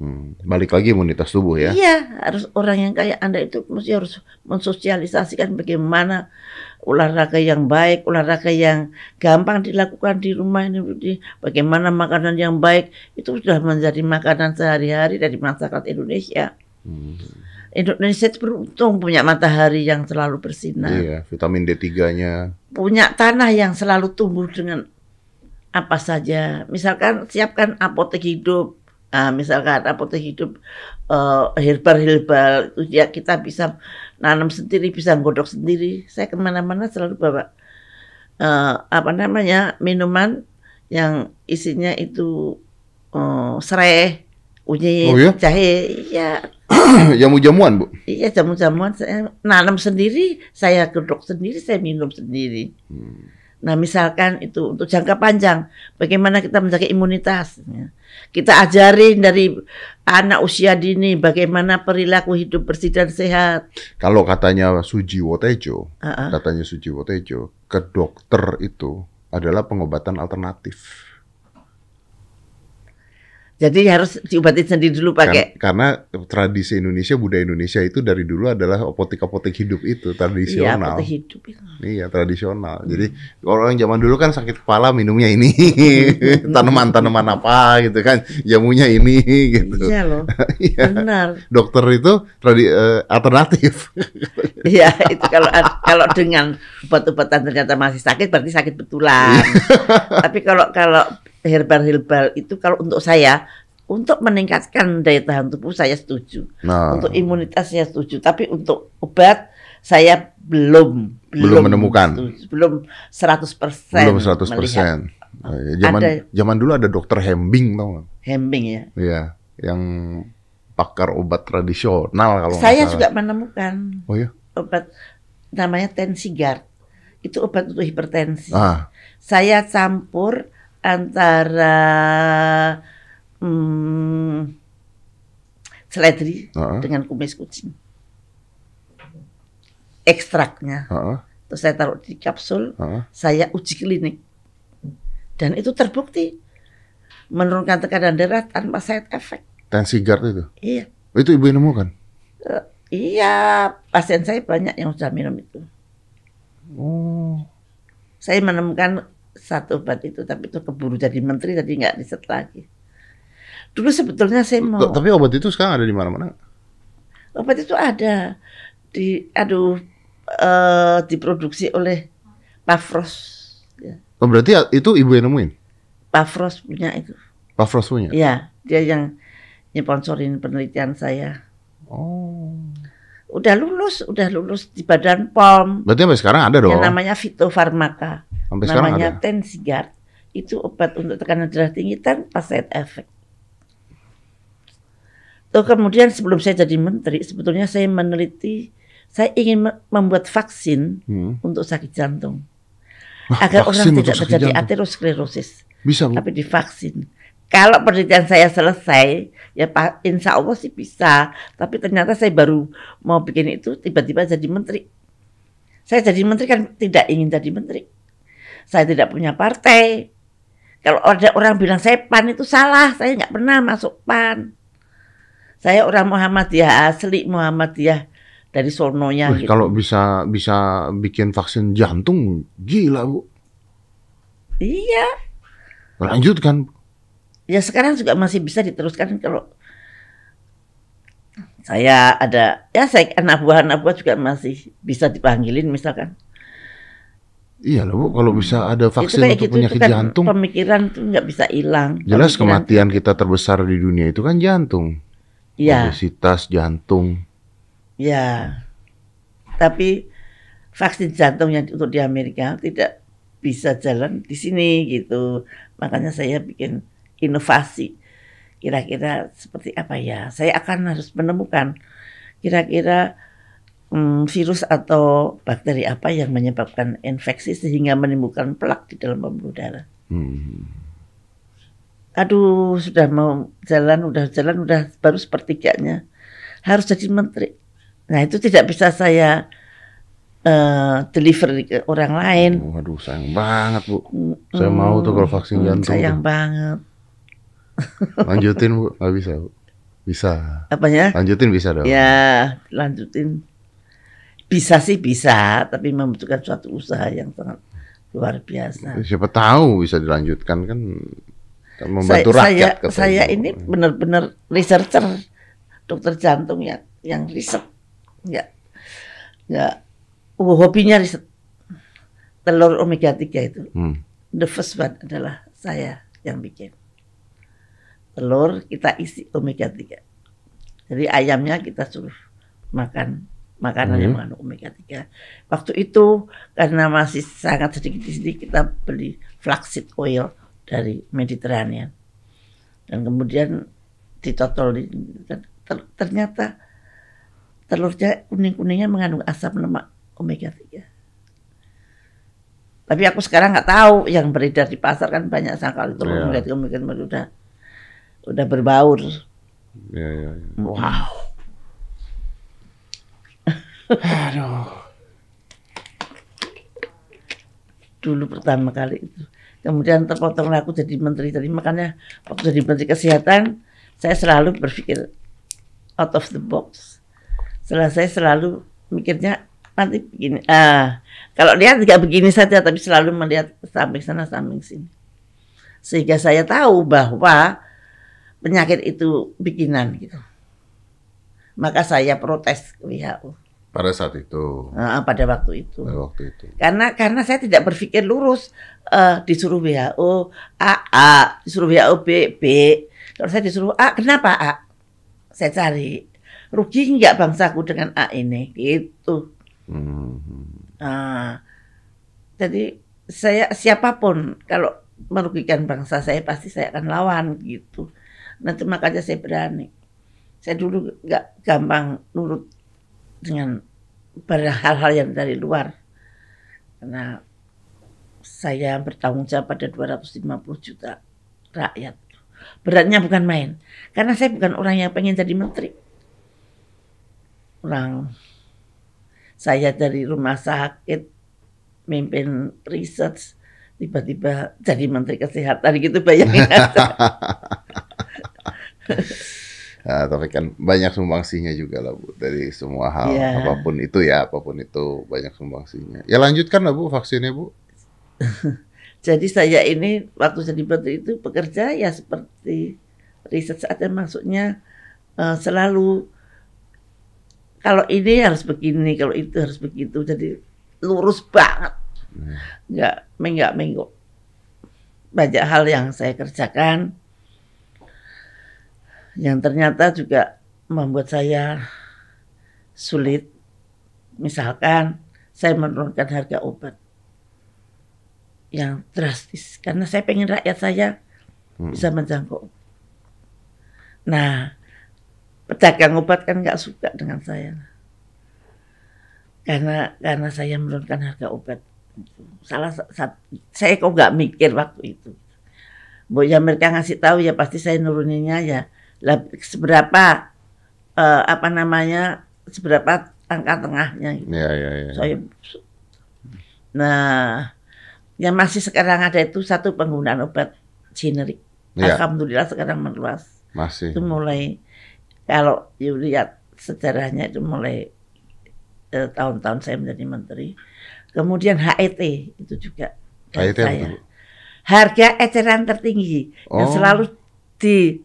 Hmm, balik lagi imunitas tubuh ya. Iya, harus orang yang kayak Anda itu mesti harus mensosialisasikan bagaimana olahraga yang baik, olahraga yang gampang dilakukan di rumah ini, di- bagaimana makanan yang baik itu sudah menjadi makanan sehari-hari dari masyarakat Indonesia. Hmm, Indonesia itu beruntung punya matahari yang selalu bersinar, Iya, vitamin D3-nya. punya tanah yang selalu tumbuh dengan apa saja. Misalkan siapkan apotek hidup, Nah, misalkan apotek hidup eh, herbal-herbal itu ya kita bisa nanam sendiri, bisa godok sendiri. Saya ke mana-mana selalu bawa eh, apa namanya minuman yang isinya itu eh, serai, unyit, Oh, iya? jahe, ya Jamu-jamuan bu. Iya jamu-jamuan saya nanam sendiri, saya godok sendiri, saya minum sendiri. Nah misalkan itu untuk jangka panjang, bagaimana kita menjaga imunitas? ya. Kita ajarin dari anak usia dini bagaimana perilaku hidup bersih dan sehat. Kalau katanya Sujiwo Tejo, Ah, ah. katanya Sujiwo Tejo, ke dokter itu adalah pengobatan alternatif. Jadi harus diobati sendiri dulu pakai. Kar- karena tradisi Indonesia, budaya Indonesia itu dari dulu adalah apotek-apotek hidup itu Iya, tradisional. apotek hidup itu. Iya tradisional. Jadi orang zaman dulu kan sakit kepala minumnya ini, tanaman-tanaman apa gitu kan, jamunya ini gitu. Iya loh, Iya. benar. Dokter itu tradi eh, alternatif. Iya itu kalau kalau dengan obat-obatan ternyata masih sakit berarti sakit betulan. Tapi kalau kalau herbal-herbal itu kalau untuk saya untuk meningkatkan daya tahan tubuh saya setuju. Nah, Untuk imunitas saya setuju. Tapi untuk obat saya belum Belum menemukan. setuju. belum 100% belum 100%. melihat iya. Zaman Ada. zaman dulu ada dokter Hembing tau nggak? Hembing ya. Iya, yang pakar obat tradisional kalau Saya juga menemukan Oh ya. obat namanya Tensigard. Itu obat untuk hipertensi. Ah, Saya campur antara hmm, seledri Heeh. dengan kumis kucing. Ekstraknya. heeh, Terus saya taruh di kapsul, heeh. saya uji klinik. Dan itu terbukti menurunkan tekanan darah tanpa side effect. Tensi guard itu. Iya. Itu ibu yang nemukan. Iya, pasien saya banyak yang sudah minum itu. Oh. Saya menemukan satu obat itu, tapi itu keburu jadi menteri, jadi nggak riset lagi. Dulu sebetulnya saya mau T- Tapi obat itu sekarang ada di mana-mana. obat itu ada di, aduh, eh, diproduksi oleh Pafros. Ya. Oh, berarti ya- itu ibu yang nemuin. Pafros punya itu. Pafros punya. Iya, dia yang nyponsorin penelitian saya. Oh. Udah lulus, udah lulus di Badan POM. Berarti sampai sekarang ada dong. Yang namanya fitofarmaka. Sampai namanya ada. Tensigard. Itu obat untuk tekanan darah tinggi tanpa side effect. Tuh kemudian sebelum saya jadi menteri, sebetulnya saya meneliti, saya ingin me- membuat vaksin Hmm. untuk sakit jantung. Wah, Agar orang tidak terjadi jantung. aterosklerosis. Bisa bu. Tapi divaksin. Kalau penelitian saya selesai, ya Pak, insya Allah sih bisa. Tapi ternyata saya baru mau bikin itu, tiba-tiba jadi menteri. Saya jadi menteri kan tidak ingin jadi menteri. Saya tidak punya partai. Kalau ada orang bilang saya PAN itu salah, saya nggak pernah masuk PAN. Saya orang Muhammadiyah asli, Muhammadiyah dari sononya Wih, gitu. Kalau bisa bisa bikin vaksin jantung, gila bu. Iya, Lanjutkan. ya sekarang juga masih bisa diteruskan kalau saya ada ya saya anak buah anak buah juga masih bisa dipanggilin misalkan Iya lah bu, kalau bisa ada vaksin untuk gitu, penyakit itu kan jantung, pemikiran tuh nggak bisa hilang. jelas Pemikiran- kematian kita terbesar di dunia itu kan jantung. ya Obesitas jantung. ya tapi vaksin jantung yang untuk di Amerika tidak bisa jalan di sini gitu. Makanya saya bikin inovasi. Kira-kira seperti apa ya? Saya akan harus menemukan kira-kira hmm, virus atau bakteri apa yang menyebabkan infeksi sehingga menimbulkan plak di dalam pembuluh darah Hmm. aduh sudah mau jalan udah jalan udah baru sepertiganya harus jadi menteri nah itu tidak bisa saya eh, deliver ke orang lain Waduh sayang banget bu. Mm, Saya mau tuh kalau vaksin mm, jantung sayang tuh. banget Lanjutin bu, nggak bisa bu. Bisa. apanya Lanjutin bisa dong. ya lanjutin bisa sih bisa tapi membutuhkan suatu usaha yang sangat luar biasa. Siapa tahu bisa dilanjutkan kan, saya, membantu saya, rakyat katanya. saya ini benar-benar researcher dokter jantung yang yang riset. Nggak nggak oh, hobinya riset. Telur omega 3 itu. Hmm. the first one adalah saya yang bikin. Telur kita isi omega 3 jadi ayamnya kita suruh makan makanan yang Hmm. mengandung omega 3 waktu itu karena masih sangat sedikit di sini kita beli flaxseed oil dari Mediterranean dan kemudian ditotol dan ter- ternyata telurnya kuning-kuningnya mengandung asam lemak omega 3 tapi aku sekarang nggak tahu yang beredar di pasar kan banyak sekali telur Iya. omega 3 omega 3 udah udah berbaur Ya, ya, ya. wow Aduh. dulu pertama kali itu. Kemudian terpotonglah aku jadi menteri tadi makanya waktu jadi menteri kesehatan saya selalu berpikir out of the box. Setelah saya selalu mikirnya nanti begini. Ah, kalau lihat tidak begini saja tapi selalu melihat samping sana samping sini. Sehingga saya tahu bahwa penyakit itu bikinan gitu. Maka saya protes ke WHO Pada saat itu, ah, pada waktu itu. pada waktu itu. karena karena saya tidak berpikir lurus eh, disuruh WHO A A disuruh WHO B B kalau saya disuruh A kenapa A saya cari rugi nggak bangsaku dengan A ini gitu Hmm. nah, jadi saya siapa pun kalau merugikan bangsa saya pasti saya akan lawan gitu. Nanti makanya saya berani. Saya dulu nggak gampang nurut dengan hal-hal yang dari luar. Karena saya bertanggung jawab pada 250 juta rakyat. Beratnya bukan main. Karena saya bukan orang yang pengen jadi menteri. Orang saya dari rumah sakit, mimpin research, tiba-tiba jadi menteri kesehatan gitu bayangin Nah, tapi kan banyak sumbangsinya juga lah Bu dari semua hal yeah. apa pun itu ya apa pun itu banyak sumbangsinya. Ya lanjutkan lah Bu vaksinnya Bu. jadi saya ini waktu jadi menteri itu bekerja ya seperti riset saatnya maksudnya uh, selalu kalau ini harus begini, kalau itu harus begitu. Jadi lurus banget. Hmm. Nggak menggak menggok. Banyak hal yang saya kerjakan yang ternyata juga membuat saya sulit. Misalkan saya menurunkan harga obat yang drastis karena saya pengen rakyat saya hmm. bisa menjangkau. Nah, pedagang obat kan nggak suka dengan saya karena karena saya menurunkan harga obat. Salah satu saya kok nggak mikir waktu itu. Bu ya mereka ngasih tahu ya pasti saya nuruninnya ya seberapa uh, apa namanya seberapa angka tengahnya gitu. Ya, ya, ya. Saya Nah, yang masih sekarang ada itu satu penggunaan obat generik. Ya. Alhamdulillah sekarang meluas. Masih. Itu mulai kalau you lihat sejarahnya itu mulai eh, tahun-tahun saya menjadi menteri. Kemudian HET itu juga HET saya. Harga eceran tertinggi oh. yang selalu di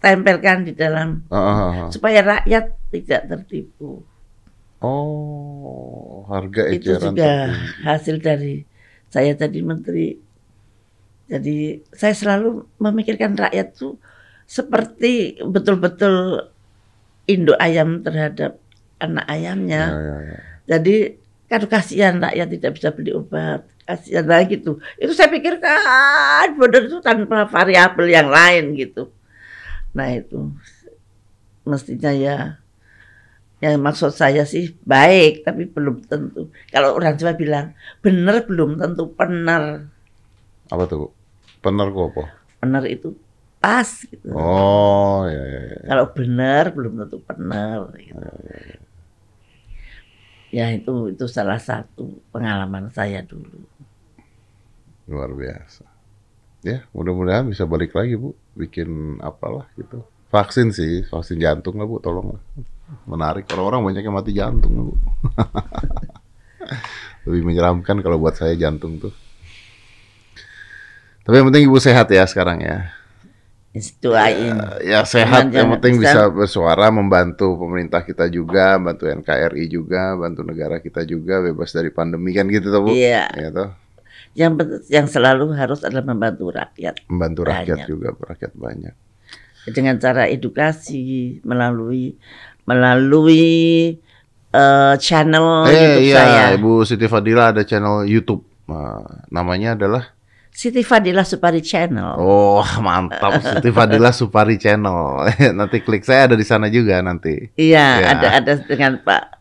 tempelkan di dalam uh, uh, uh. supaya rakyat tidak tertipu. Oh, harga eceran itu juga tertinggi. hasil dari saya jadi menteri. Jadi saya selalu memikirkan rakyat tuh seperti betul-betul induk ayam terhadap anak ayamnya. Ya, ya, ya. Jadi kan kasihan rakyat tidak bisa beli obat, kasihan lagi gitu. Itu saya pikir kan benar itu tanpa variabel yang lain gitu. Nah itu mestinya ya yang maksud saya sih baik tapi belum tentu. Kalau orang Jawa bilang benar belum tentu benar. Apa tuh? Benar kok apa? Benar itu pas gitu. Oh ya ya. ya. Kalau benar belum tentu benar. Gitu. Ya, ya, ya. ya itu itu salah satu pengalaman saya dulu. Luar biasa. Ya mudah-mudahan bisa balik lagi bu bikin apalah gitu. Vaksin sih, vaksin jantung lah Bu, tolong. Menarik, orang-orang banyak yang mati jantung lah Bu. Lebih menyeramkan kalau buat saya jantung tuh. Tapi yang penting Ibu sehat ya sekarang ya. Doain. Ya, ya sehat, yang penting bisa bersuara, membantu pemerintah kita juga, bantu NKRI juga, bantu negara kita juga, bebas dari pandemi kan gitu tuh Bu. Iya. Ya, toh? Yang yang selalu harus adalah membantu rakyat. Membantu rakyat banyak. juga, rakyat banyak. Dengan cara edukasi melalui melalui uh, channel eh, YouTube iya, saya. Ibu Siti Fadila ada channel YouTube. Uh, namanya adalah Siti Fadila Supari Channel. Oh, mantap. Siti Fadila Supari Channel. nanti klik saya ada di sana juga nanti. Iya, ya. ada ada dengan Pak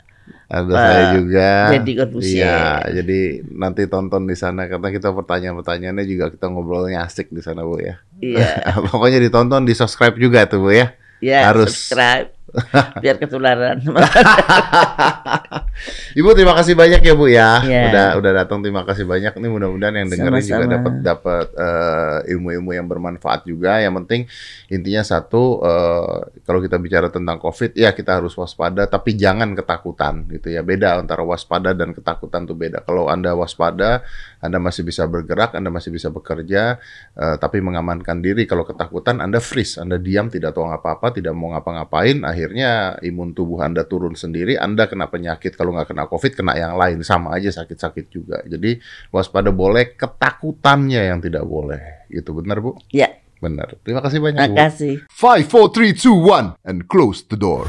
ada uh, saya juga. Jadi Iya, jadi nanti tonton di sana karena kita pertanyaan-pertanyaannya juga kita ngobrolnya asik di sana Bu ya. Iya. Pokoknya ditonton, di subscribe juga tuh Bu ya. Iya, Harus. subscribe biar ketularan. Ibu terima kasih banyak ya Bu ya. Yeah. Udah udah datang terima kasih banyak. Ini mudah-mudahan yang dengerin Sama-sama. juga dapat dapat uh, ilmu-ilmu yang bermanfaat juga. Yang penting intinya satu uh, kalau kita bicara tentang Covid ya kita harus waspada tapi jangan ketakutan gitu ya. Beda antara waspada dan ketakutan tuh beda. Kalau Anda waspada, Anda masih bisa bergerak, Anda masih bisa bekerja uh, tapi mengamankan diri. Kalau ketakutan Anda freeze, Anda diam tidak tahu apa-apa, tidak mau ngapa-ngapain, akhirnya imun tubuh Anda turun sendiri, Anda kena penyakit kalau nggak kena COVID kena yang lain sama aja sakit-sakit juga. Jadi waspada boleh, ketakutannya yang tidak boleh. Itu benar bu? Iya. Benar. Terima kasih banyak Terima kasih. Five, four, three, two, one, and close the door.